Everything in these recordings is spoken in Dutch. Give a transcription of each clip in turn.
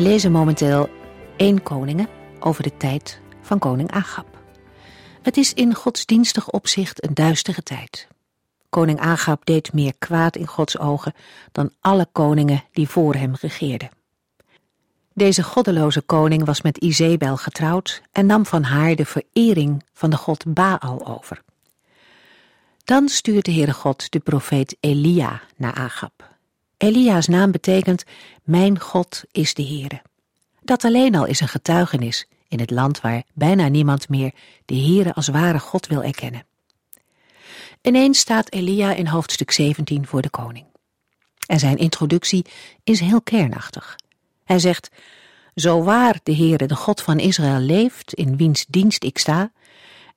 We lezen momenteel 1 Koningen over de tijd van koning Agab. Het is in godsdienstig opzicht een duistere tijd. Koning Agab deed meer kwaad in Gods ogen dan alle koningen die voor hem regeerden. Deze goddeloze koning was met Izebel getrouwd en nam van haar de verering van de god Baal over. Dan stuurt de Heere God de profeet Elia naar Agab. Elia's naam betekent Mijn God is de Heere. Dat alleen al is een getuigenis in het land waar bijna niemand meer de Heere als ware God wil erkennen. Ineens staat Elia in hoofdstuk 17 voor de koning. En zijn introductie is heel kernachtig. Hij zegt, Zo waar de Heere, de God van Israël, leeft, in wiens dienst ik sta,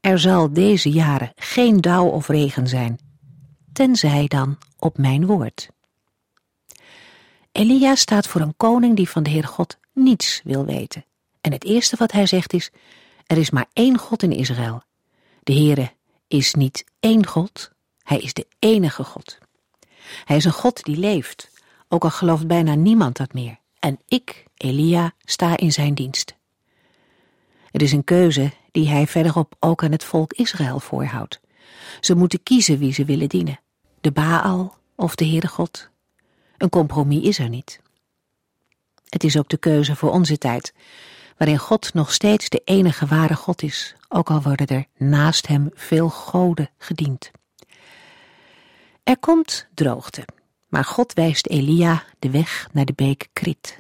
er zal deze jaren geen dauw of regen zijn, tenzij dan op mijn woord. Elia staat voor een koning die van de Heer God niets wil weten. En het eerste wat hij zegt is, er is maar één God in Israël. De Heere is niet één God, hij is de enige God. Hij is een God die leeft, ook al gelooft bijna niemand dat meer. En ik, Elia, sta in zijn dienst. Het is een keuze die hij verderop ook aan het volk Israël voorhoudt. Ze moeten kiezen wie ze willen dienen, de Baal of de Heere God. Een compromis is er niet. Het is ook de keuze voor onze tijd, waarin God nog steeds de enige ware God is, ook al worden er naast hem veel goden gediend. Er komt droogte, maar God wijst Elia de weg naar de beek Krit.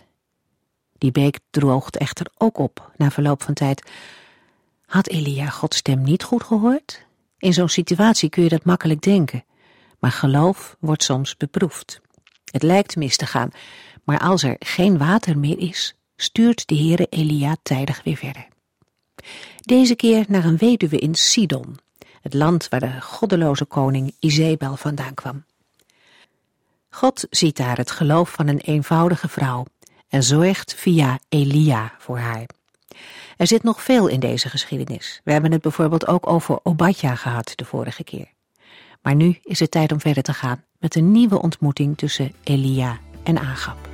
Die beek droogt echter ook op na verloop van tijd. Had Elia Gods stem niet goed gehoord? In zo'n situatie kun je dat makkelijk denken, maar geloof wordt soms beproefd. Het lijkt mis te gaan, maar als er geen water meer is, stuurt de Heere Elia tijdig weer verder. Deze keer naar een weduwe in Sidon, het land waar de goddeloze koning Izebel vandaan kwam. God ziet daar het geloof van een eenvoudige vrouw en zorgt via Elia voor haar. Er zit nog veel in deze geschiedenis. We hebben het bijvoorbeeld ook over Obadja gehad de vorige keer. Maar nu is het tijd om verder te gaan met een nieuwe ontmoeting tussen Elia en Agab.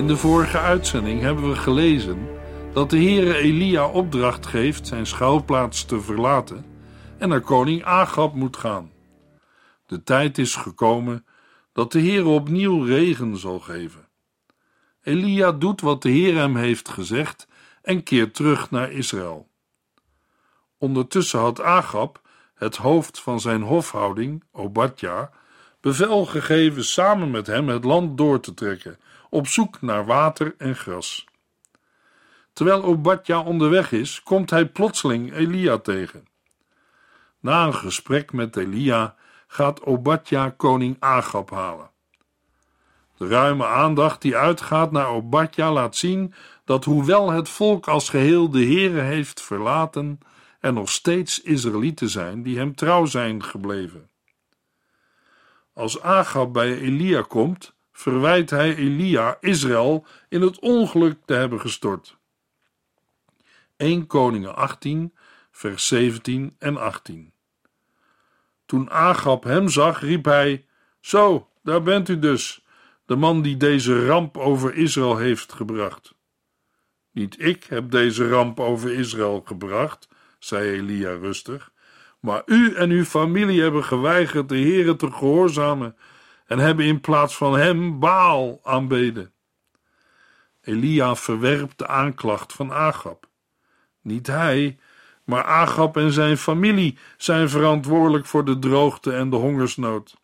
In de vorige uitzending hebben we gelezen dat de Heere Elia opdracht geeft zijn schuilplaats te verlaten en naar koning Agab moet gaan. De tijd is gekomen dat de Heere opnieuw regen zal geven. Elia doet wat de Heer hem heeft gezegd en keert terug naar Israël. Ondertussen had Agab, het hoofd van zijn hofhouding, Obadja, bevel gegeven samen met hem het land door te trekken op zoek naar water en gras. Terwijl Obadja onderweg is, komt hij plotseling Elia tegen. Na een gesprek met Elia gaat Obadja koning Agab halen. De ruime aandacht die uitgaat naar Obadja laat zien dat hoewel het volk als geheel de Heere heeft verlaten, er nog steeds Israëlieten zijn die hem trouw zijn gebleven. Als Agab bij Elia komt, verwijt hij Elia Israël in het ongeluk te hebben gestort. 1 Koningen 18, vers 17 en 18. Toen Agab hem zag, riep hij: Zo, daar bent u dus, de man die deze ramp over Israël heeft gebracht. Niet ik heb deze ramp over Israël gebracht, zei Elia rustig, Maar u en uw familie hebben geweigerd de Heere te gehoorzamen en hebben in plaats van hem Baal aanbeden. Elia verwerpt de aanklacht van Agab. Niet hij, maar Agab en zijn familie zijn verantwoordelijk voor de droogte en de hongersnood.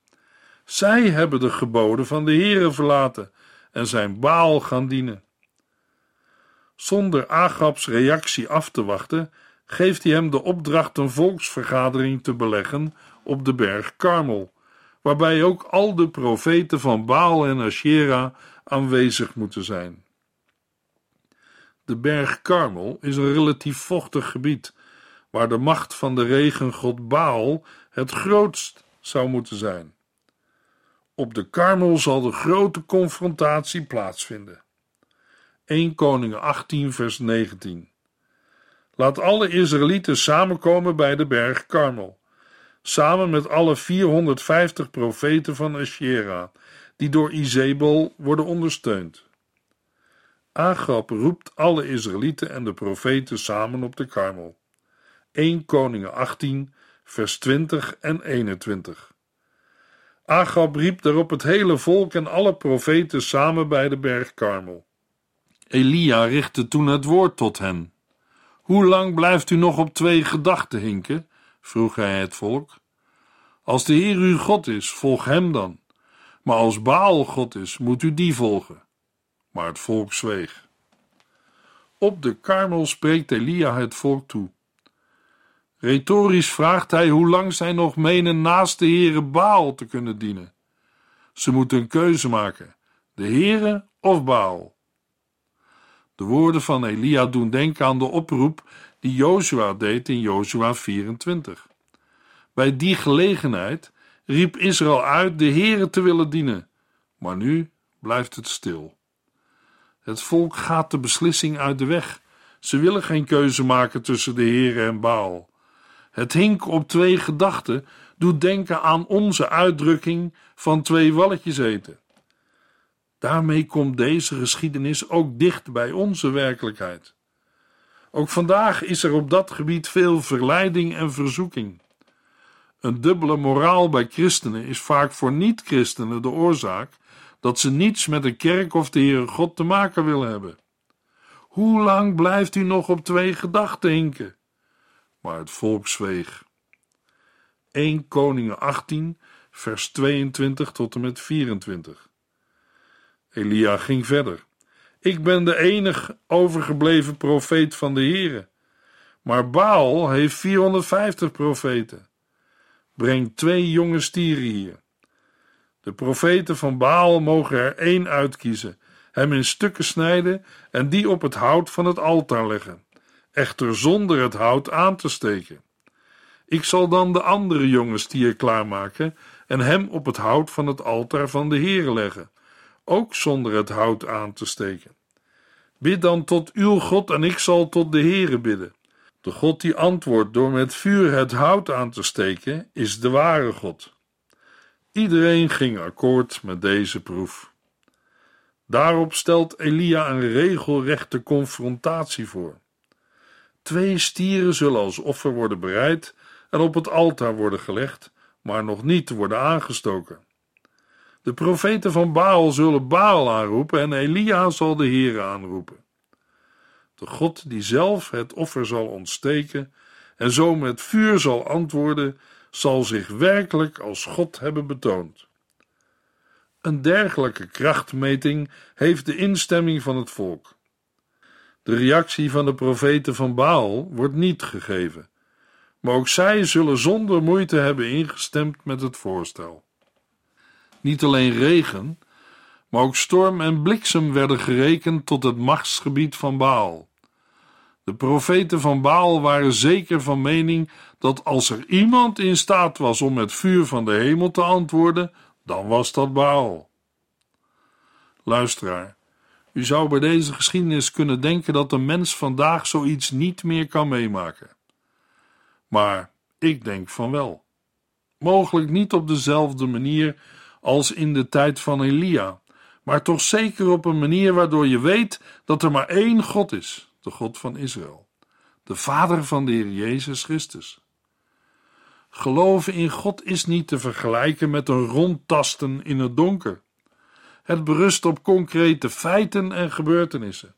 Zij hebben de geboden van de Heere verlaten en zijn Baal gaan dienen. Zonder Agabs reactie af te wachten, geeft hij hem de opdracht een volksvergadering te beleggen op de berg Karmel, waarbij ook al de profeten van Baal en Asherah aanwezig moeten zijn. De berg Karmel is een relatief vochtig gebied, waar de macht van de regengod Baal het grootst zou moeten zijn. Op de Karmel zal de grote confrontatie plaatsvinden. 1 Koningen 18 vers 19 Laat alle Israëlieten samenkomen bij de berg Karmel, samen met alle 450 profeten van Asherah, die door Izebel worden ondersteund. Agab roept alle Israëlieten en de profeten samen op de Karmel. 1 Koningen 18, vers 20 en 21. Agab riep daarop het hele volk en alle profeten samen bij de berg Karmel. Elia richtte toen het woord tot hen. Hoe lang blijft u nog op twee gedachten hinken? Vroeg hij het volk. Als de Heer uw God is, volg hem dan. Maar als Baal God is, moet u die volgen. Maar het volk zweeg. Op de Karmel spreekt Elia het volk toe. Retorisch vraagt hij hoe lang zij nog menen naast de Heere Baal te kunnen dienen. Ze moeten een keuze maken: de Heere of Baal. De woorden van Elia doen denken aan de oproep die Jozua deed in Jozua 24. Bij die gelegenheid riep Israël uit de Heere te willen dienen, maar nu blijft het stil. Het volk gaat de beslissing uit de weg. Ze willen geen keuze maken tussen de Heere en Baal. Het hinken op twee gedachten doet denken aan onze uitdrukking van twee walletjes eten. Daarmee komt deze geschiedenis ook dicht bij onze werkelijkheid. Ook vandaag is er op dat gebied veel verleiding en verzoeking. Een dubbele moraal bij christenen is vaak voor niet-christenen de oorzaak dat ze niets met de kerk of de Heere God te maken willen hebben. Hoe lang blijft u nog op twee gedachten hinken? Maar het volk zweeg. 1 Koningen 18, vers 22 tot en met 24. Elia ging verder. Ik ben de enige overgebleven profeet van de Heere. Maar Baal heeft 450 profeten. Breng twee jonge stieren hier. De profeten van Baal mogen er één uitkiezen, hem in stukken snijden en die op het hout van het altaar leggen, echter zonder het hout aan te steken. Ik zal dan de andere jonge stier klaarmaken en hem op het hout van het altaar van de Heere leggen ook zonder het hout aan te steken. Bid dan tot uw God en ik zal tot de Heere bidden. De God die antwoordt door met vuur het hout aan te steken, is de ware God. Iedereen ging akkoord met deze proef. Daarop stelt Elia een regelrechte confrontatie voor. Twee stieren zullen als offer worden bereid en op het altaar worden gelegd, maar nog niet worden aangestoken. De profeten van Baal zullen Baal aanroepen en Elia zal de Heere aanroepen. De God die zelf het offer zal ontsteken en zo met vuur zal antwoorden, zal zich werkelijk als God hebben betoond. Een dergelijke krachtmeting heeft de instemming van het volk. De reactie van de profeten van Baal wordt niet gegeven, maar ook zij zullen zonder moeite hebben ingestemd met het voorstel. Niet alleen regen, maar ook storm en bliksem werden gerekend tot het machtsgebied van Baal. De profeten van Baal waren zeker van mening dat als er iemand in staat was om met vuur van de hemel te antwoorden, dan was dat Baal. Luisteraar, u zou bij deze geschiedenis kunnen denken dat de mens vandaag zoiets niet meer kan meemaken. Maar ik denk van wel. Mogelijk niet op dezelfde manier als in de tijd van Elia, maar toch zeker op een manier waardoor je weet dat er maar één God is, de God van Israël, de Vader van de Heer Jezus Christus. Geloven in God is niet te vergelijken met een rondtasten in het donker. Het berust op concrete feiten en gebeurtenissen.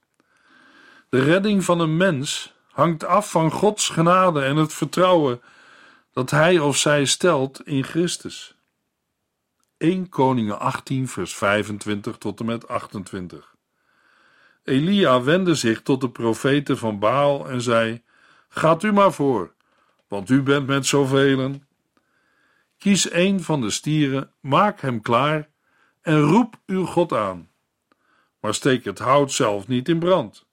De redding van een mens hangt af van Gods genade en het vertrouwen dat hij of zij stelt in Christus. 1 Koningen 18, vers 25 tot en met 28. Elia wendde zich tot de profeten van Baal en zei: Gaat u maar voor, want u bent met zoveel. Kies een van de stieren, maak hem klaar en roep uw God aan. Maar steek het hout zelf niet in brand.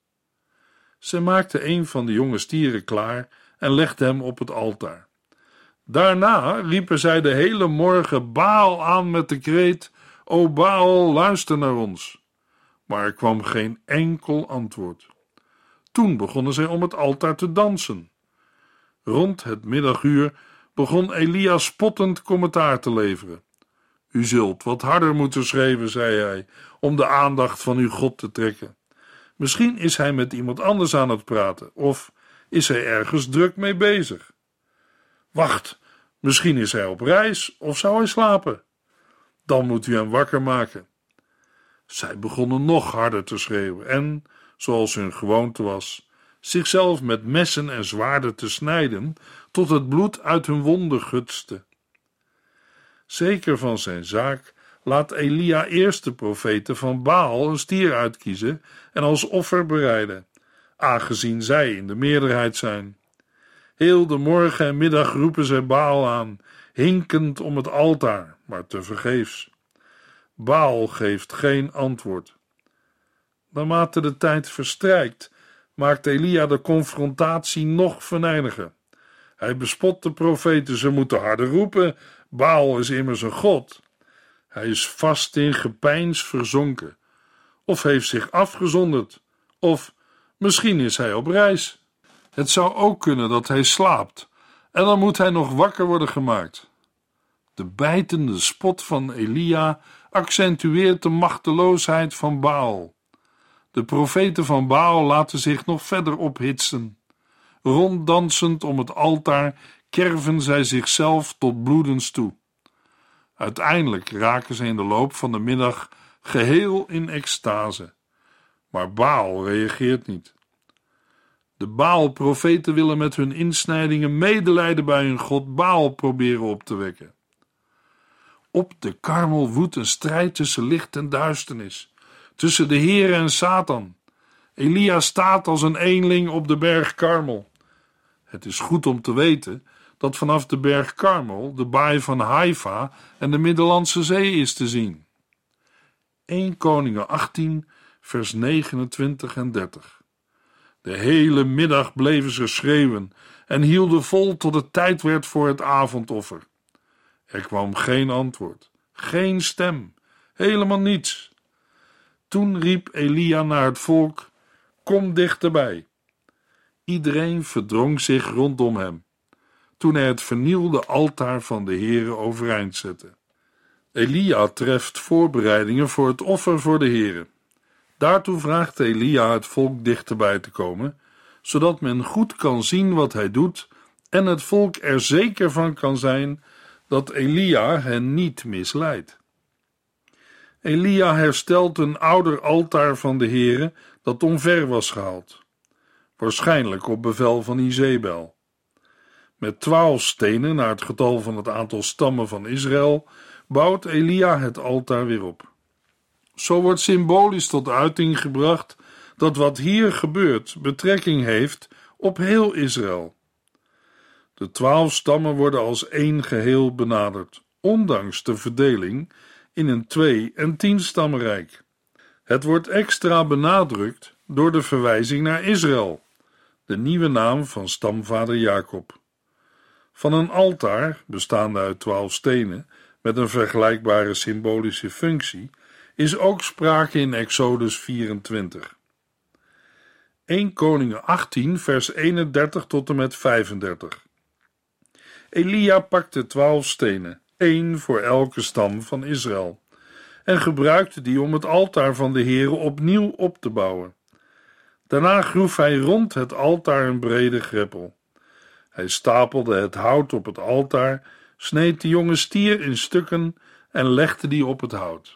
Ze maakte een van de jonge stieren klaar en legde hem op het altaar. Daarna riepen zij de hele morgen Baal aan met de kreet: O Baal, luister naar ons. Maar er kwam geen enkel antwoord. Toen begonnen zij om het altaar te dansen. Rond het middaguur begon Elia spottend commentaar te leveren. U zult wat harder moeten schreeuwen, zei hij, om de aandacht van uw God te trekken. Misschien is hij met iemand anders aan het praten, of is hij ergens druk mee bezig. Wacht, misschien is hij op reis, of zou hij slapen? Dan moet u hem wakker maken. Zij begonnen nog harder te schreeuwen en, zoals hun gewoonte was, zichzelf met messen en zwaarden te snijden, tot het bloed uit hun wonden gutste. Zeker van zijn zaak laat Elia eerst de profeten van Baal een stier uitkiezen en als offer bereiden, aangezien zij in de meerderheid zijn. Heel de morgen en middag roepen zij Baal aan, hinkend om het altaar, maar tevergeefs. Baal geeft geen antwoord. Naarmate de tijd verstrijkt, maakt Elia de confrontatie nog venijniger. Hij bespot de profeten, ze moeten harder roepen, Baal is immers een god. Hij is vast in gepeins verzonken, of heeft zich afgezonderd, of misschien is hij op reis. Het zou ook kunnen dat hij slaapt, en dan moet hij nog wakker worden gemaakt. De bijtende spot van Elia accentueert de machteloosheid van Baal. De profeten van Baal laten zich nog verder ophitsen. Ronddansend om het altaar kerven zij zichzelf tot bloedens toe. Uiteindelijk raken ze in de loop van de middag geheel in extase. Maar Baal reageert niet. De Baal-profeten willen met hun insnijdingen medelijden bij hun god Baal proberen op te wekken. Op de karmel woedt een strijd tussen licht en duisternis, tussen de Heer en Satan. Elia staat als een eenling op de berg Karmel. Het is goed om te weten dat vanaf de berg Karmel de baai van Haifa en de Middellandse Zee is te zien. 1 Koningen 18, vers 29 en 30. De hele middag bleven ze schreeuwen en hielden vol tot het tijd werd voor het avondoffer. Er kwam geen antwoord, geen stem, helemaal niets. Toen riep Elia naar het volk: Kom dichterbij. Iedereen verdrong zich rondom hem, toen hij het vernielde altaar van de Heere overeind zette. Elia treft voorbereidingen voor het offer voor de Heere. Daartoe vraagt Elia het volk dichterbij te komen, zodat men goed kan zien wat hij doet en het volk er zeker van kan zijn dat Elia hen niet misleidt. Elia herstelt een ouder altaar van de Heere dat omver was gehaald, waarschijnlijk op bevel van Izebel. Met twaalf stenen, naar het getal van het aantal stammen van Israël, bouwt Elia het altaar weer op. Zo wordt symbolisch tot uiting gebracht dat wat hier gebeurt betrekking heeft op heel Israël. De twaalf stammen worden als één geheel benaderd, ondanks de verdeling in een twee- en tien stammenrijk. Het wordt extra benadrukt door de verwijzing naar Israël, de nieuwe naam van stamvader Jacob. Van een altaar, bestaande uit twaalf stenen, met een vergelijkbare symbolische functie, is ook sprake in Exodus 24. 1 Koningen 18, vers 31 tot en met 35. Elia pakte twaalf stenen, één voor elke stam van Israël, en gebruikte die om het altaar van de Heere opnieuw op te bouwen. Daarna groef hij rond het altaar een brede greppel. Hij stapelde het hout op het altaar, sneed de jonge stier in stukken en legde die op het hout.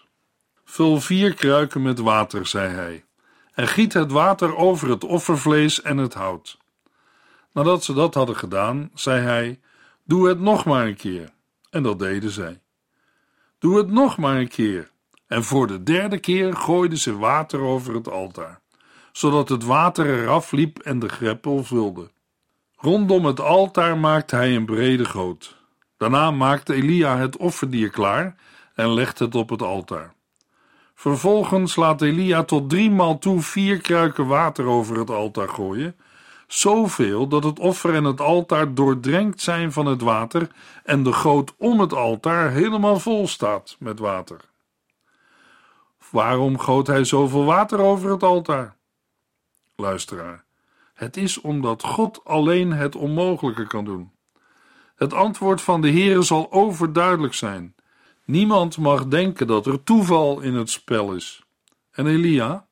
Vul vier kruiken met water, zei hij, en giet het water over het offervlees en het hout. Nadat ze dat hadden gedaan, zei hij: Doe het nog maar een keer. En dat deden zij. Doe het nog maar een keer. En voor de derde keer gooiden ze water over het altaar, zodat het water eraf liep en de greppel vulde. Rondom het altaar maakte hij een brede goot. Daarna maakte Elia het offerdier klaar en legde het op het altaar. Vervolgens laat Elia tot driemaal toe vier kruiken water over het altaar gooien, zoveel dat het offer en het altaar doordrenkt zijn van het water en de goot om het altaar helemaal vol staat met water. Waarom goot hij zoveel water over het altaar? Luisteraar, het is omdat God alleen het onmogelijke kan doen. Het antwoord van de Heere zal overduidelijk zijn. Niemand mag denken dat er toeval in het spel is. En Elia?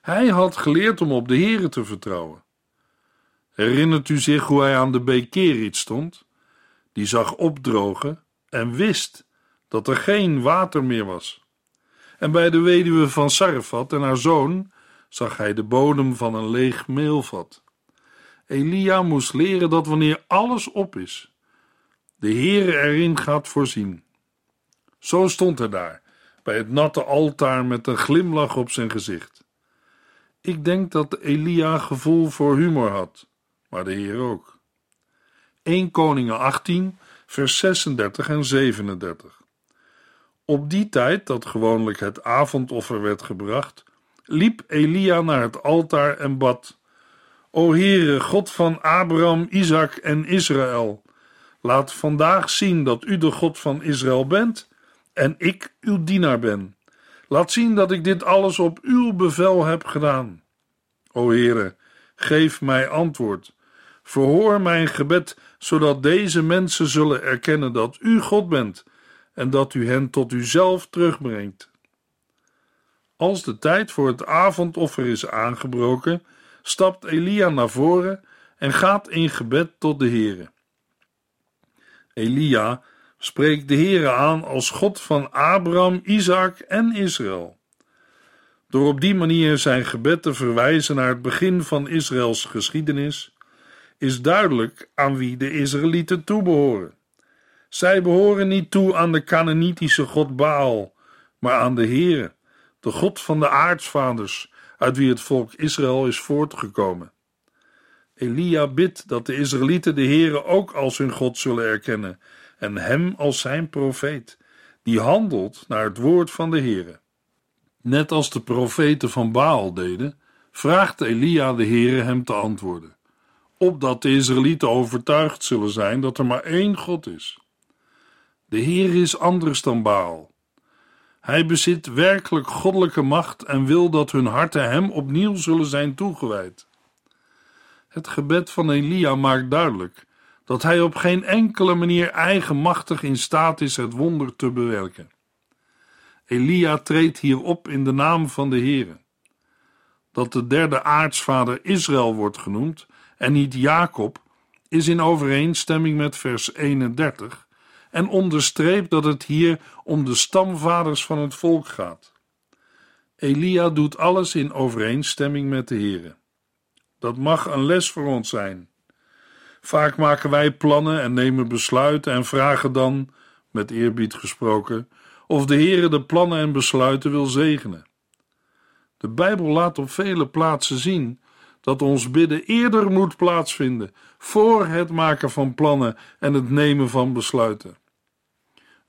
Hij had geleerd om op de Heere te vertrouwen. Herinnert u zich hoe hij aan de Bekerit stond? Die zag opdrogen en wist dat er geen water meer was. En bij de weduwe van Sarfat en haar zoon zag hij de bodem van een leeg meelvat. Elia moest leren dat wanneer alles op is, de Heere erin gaat voorzien. Zo stond hij daar, bij het natte altaar met een glimlach op zijn gezicht. Ik denk dat Elia gevoel voor humor had, maar de Heer ook. 1 Koningen 18, vers 36 en 37. Op die tijd dat gewoonlijk het avondoffer werd gebracht, liep Elia naar het altaar en bad: O Heere, God van Abraham, Isaac en Israël, laat vandaag zien dat u de God van Israël bent en ik uw dienaar ben. Laat zien dat ik dit alles op uw bevel heb gedaan. O Heere, geef mij antwoord. Verhoor mijn gebed, zodat deze mensen zullen erkennen dat u God bent en dat u hen tot uzelf terugbrengt. Als de tijd voor het avondoffer is aangebroken, stapt Elia naar voren en gaat in gebed tot de Heere. Elia spreekt de Heere aan als God van Abraham, Isaac en Israël. Door op die manier zijn gebed te verwijzen naar het begin van Israëls geschiedenis, is duidelijk aan wie de Israëlieten toebehoren. Zij behoren niet toe aan de Canaanitische god Baal, maar aan de Heere, de God van de aartsvaders, uit wie het volk Israël is voortgekomen. Elia bidt dat de Israëlieten de Heere ook als hun God zullen erkennen en hem als zijn profeet, die handelt naar het woord van de Heere. Net als de profeten van Baal deden, vraagt Elia de Heere hem te antwoorden, opdat de Israëlieten overtuigd zullen zijn dat er maar één God is. De Heer is anders dan Baal. Hij bezit werkelijk goddelijke macht en wil dat hun harten hem opnieuw zullen zijn toegewijd. Het gebed van Elia maakt duidelijk dat hij op geen enkele manier eigenmachtig in staat is het wonder te bewerken. Elia treedt hierop in de naam van de Heere. Dat de derde aartsvader Israël wordt genoemd en niet Jacob, is in overeenstemming met vers 31 en onderstreept dat het hier om de stamvaders van het volk gaat. Elia doet alles in overeenstemming met de Heere. Dat mag een les voor ons zijn. Vaak maken wij plannen en nemen besluiten en vragen dan, met eerbied gesproken, of de Heere de plannen en besluiten wil zegenen. De Bijbel laat op vele plaatsen zien dat ons bidden eerder moet plaatsvinden voor het maken van plannen en het nemen van besluiten.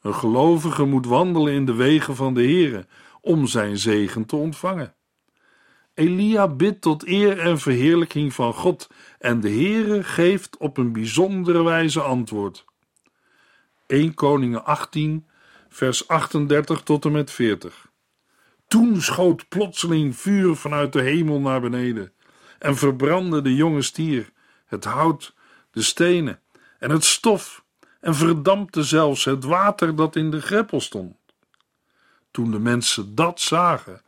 Een gelovige moet wandelen in de wegen van de Heere om zijn zegen te ontvangen. Elia bidt tot eer en verheerlijking van God en de Heere geeft op een bijzondere wijze antwoord. 1 Koningen 18 vers 38 tot en met 40 Toen schoot plotseling vuur vanuit de hemel naar beneden en verbrandde de jonge stier, het hout, de stenen en het stof en verdampte zelfs het water dat in de greppel stond. Toen de mensen dat zagen,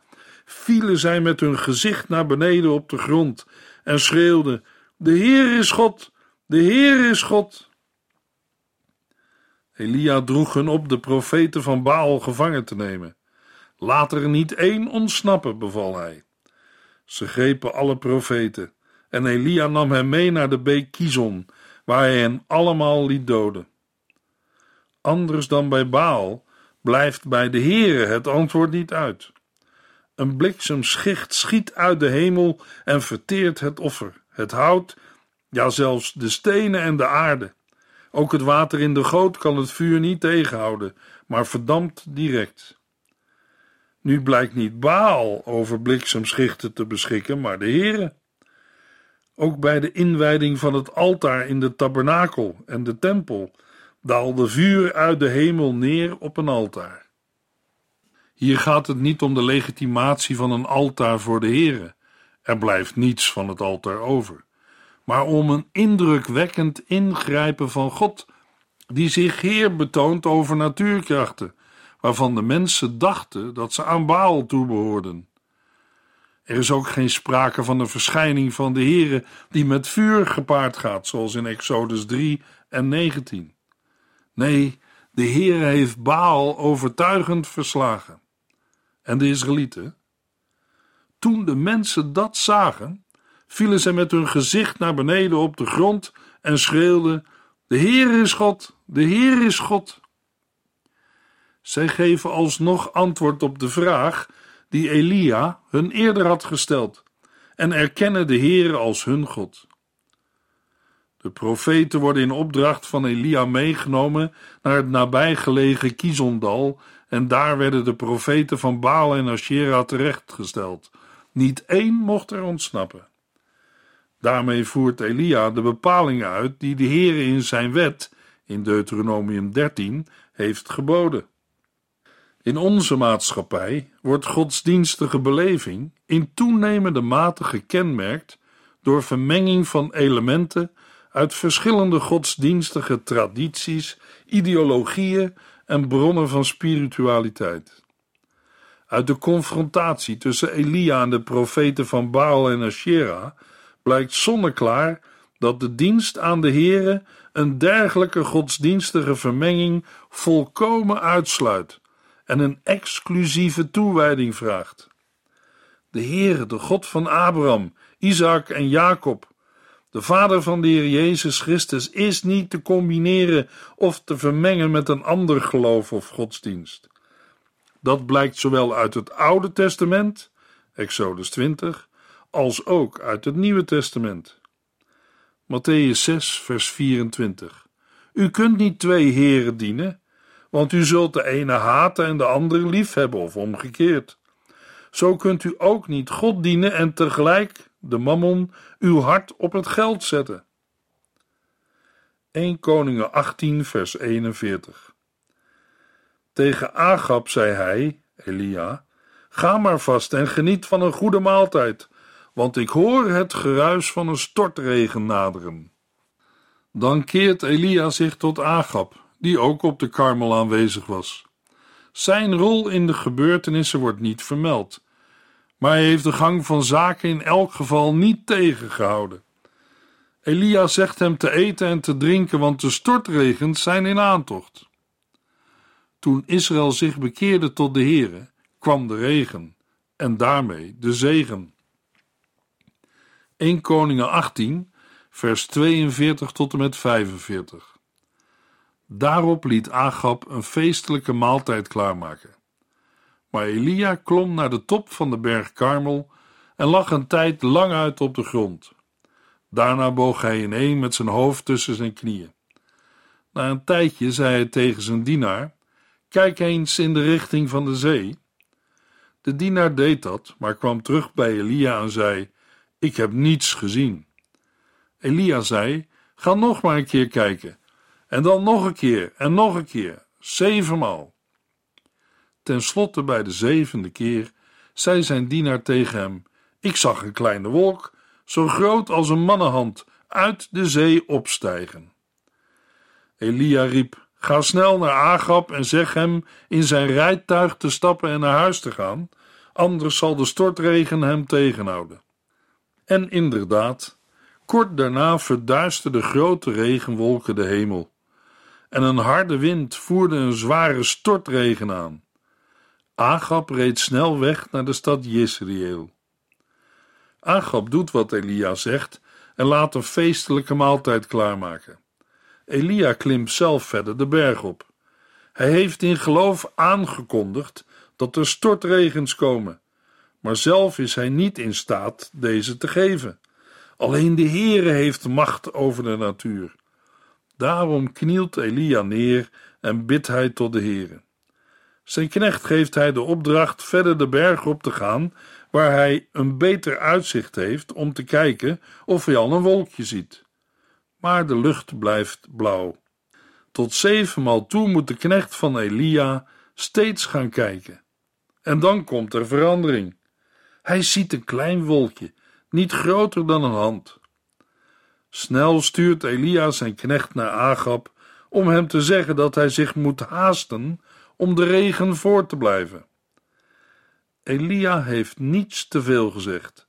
vielen zij met hun gezicht naar beneden op de grond en schreeuwden: De Heer is God, de Heer is God. Elia droeg hun op de profeten van Baal gevangen te nemen. Laat er niet één ontsnappen, beval hij. Ze grepen alle profeten, en Elia nam hen mee naar de beek Kizon, waar hij hen allemaal liet doden. Anders dan bij Baal blijft bij de Heere het antwoord niet uit. Een bliksemschicht schiet uit de hemel en verteert het offer, het hout, ja zelfs de stenen en de aarde. Ook het water in de goot kan het vuur niet tegenhouden, maar verdampt direct. Nu blijkt niet Baal over bliksemschichten te beschikken, maar de Heere. Ook bij de inwijding van het altaar in de tabernakel en de tempel daalde vuur uit de hemel neer op een altaar. Hier gaat het niet om de legitimatie van een altaar voor de Heere. Er blijft niets van het altaar over. Maar om een indrukwekkend ingrijpen van God, die zich Heer betoont over natuurkrachten, waarvan de mensen dachten dat ze aan Baal toebehoorden. Er is ook geen sprake van een verschijning van de Heere die met vuur gepaard gaat, zoals in Exodus 3 en 19. Nee, de Heere heeft Baal overtuigend verslagen. En de Israëlieten? Toen de mensen dat zagen, vielen zij met hun gezicht naar beneden op de grond en schreeuwden: De Heer is God, de Heer is God. Zij geven alsnog antwoord op de vraag die Elia hun eerder had gesteld en erkennen de Heer als hun God. De profeten worden in opdracht van Elia meegenomen naar het nabijgelegen Kizondal en daar werden de profeten van Baal en Asherah terechtgesteld. Niet één mocht er ontsnappen. Daarmee voert Elia de bepalingen uit die de Heer in zijn wet, in Deuteronomium 13, heeft geboden. In onze maatschappij wordt godsdienstige beleving in toenemende mate gekenmerkt door vermenging van elementen uit verschillende godsdienstige tradities, ideologieën en bronnen van spiritualiteit. Uit de confrontatie tussen Elia en de profeten van Baal en Asherah blijkt zonneklaar dat de dienst aan de Here een dergelijke godsdienstige vermenging volkomen uitsluit en een exclusieve toewijding vraagt. De Heere, de God van Abraham, Isaac en Jacob, de Vader van de Heer Jezus Christus, is niet te combineren of te vermengen met een ander geloof of godsdienst. Dat blijkt zowel uit het Oude Testament, Exodus 20, als ook uit het Nieuwe Testament. Matthäus 6, vers 24. U kunt niet twee heren dienen, want u zult de ene haten en de andere liefhebben, of omgekeerd. Zo kunt u ook niet God dienen en tegelijk, de mammon, uw hart op het geld zetten. 1 Koningen 18, vers 41. Tegen Agab zei hij, Elia, ga maar vast en geniet van een goede maaltijd, want ik hoor het geruis van een stortregen naderen. Dan keert Elia zich tot Agab, die ook op de karmel aanwezig was. Zijn rol in de gebeurtenissen wordt niet vermeld, maar hij heeft de gang van zaken in elk geval niet tegengehouden. Elia zegt hem te eten en te drinken, want de stortregens zijn in aantocht. Toen Israël zich bekeerde tot de Heere, kwam de regen en daarmee de zegen. 1 Koningen 18, vers 42 tot en met 45. Daarop liet Agab een feestelijke maaltijd klaarmaken. Maar Elia klom naar de top van de berg Karmel en lag een tijd lang uit op de grond. Daarna boog hij ineen met zijn hoofd tussen zijn knieën. Na een tijdje zei hij tegen zijn dienaar: Kijk eens in de richting van de zee. De dienaar deed dat, maar kwam terug bij Elia en zei: Ik heb niets gezien. Elia zei: Ga nog maar een keer kijken. En dan nog een keer en nog een keer, zevenmaal. Ten slotte, bij de zevende keer, zei zijn dienaar tegen hem: Ik zag een kleine wolk, zo groot als een mannenhand, uit de zee opstijgen. Elia riep: Ga snel naar Agab en zeg hem in zijn rijtuig te stappen en naar huis te gaan, anders zal de stortregen hem tegenhouden. En inderdaad, Kort daarna verduisterden grote regenwolken de hemel en een harde wind voerde een zware stortregen aan. Agab reed snel weg naar de stad Jezreel. Agab doet wat Elia zegt en laat een feestelijke maaltijd klaarmaken. Elia klimt zelf verder de berg op. Hij heeft in geloof aangekondigd dat er stortregens komen, maar zelf is hij niet in staat deze te geven. Alleen de Heere heeft macht over de natuur. Daarom knielt Elia neer en bidt hij tot de Heere. Zijn knecht geeft hij de opdracht verder de berg op te gaan, waar hij een beter uitzicht heeft om te kijken of hij al een wolkje ziet. Maar de lucht blijft blauw. Tot zevenmaal toe moet de knecht van Elia steeds gaan kijken. En dan komt er verandering. Hij ziet een klein wolkje, niet groter dan een hand. Snel stuurt Elia zijn knecht naar Agab om hem te zeggen dat hij zich moet haasten om de regen voor te blijven. Elia heeft niets te veel gezegd.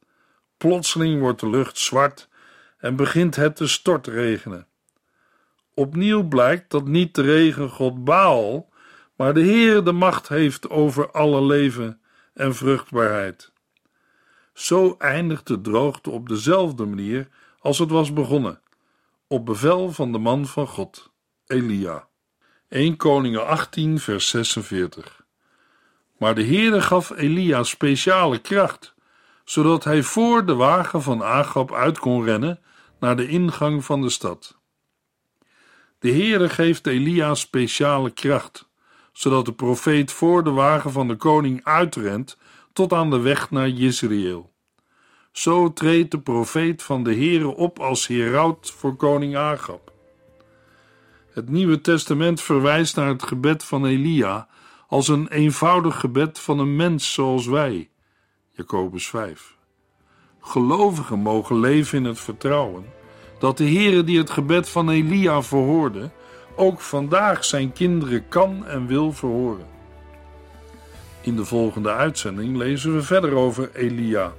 Plotseling wordt de lucht zwart en begint het te stortregenen. Opnieuw blijkt dat niet de regengod Baal, maar de Heer de macht heeft over alle leven en vruchtbaarheid. Zo eindigt de droogte op dezelfde manier als het was begonnen, op bevel van de man van God, Elia. 1 Koningen 18, vers 46. Maar de Heere gaf Elia speciale kracht, zodat hij voor de wagen van Agab uit kon rennen naar de ingang van de stad. De Heere geeft Elia speciale kracht, zodat de profeet voor de wagen van de koning uitrent tot aan de weg naar Jezreel. Zo treedt de profeet van de Heere op als heraut voor koning Agab. Het Nieuwe Testament verwijst naar het gebed van Elia als een eenvoudig gebed van een mens zoals wij. Jacobus 5. Gelovigen mogen leven in het vertrouwen dat de Heere die het gebed van Elia verhoorde, ook vandaag zijn kinderen kan en wil verhoren. In de volgende uitzending lezen we verder over Elia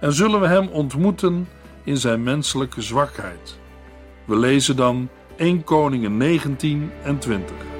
en zullen we hem ontmoeten in zijn menselijke zwakheid. We lezen dan 1 Koningen 19 en 20.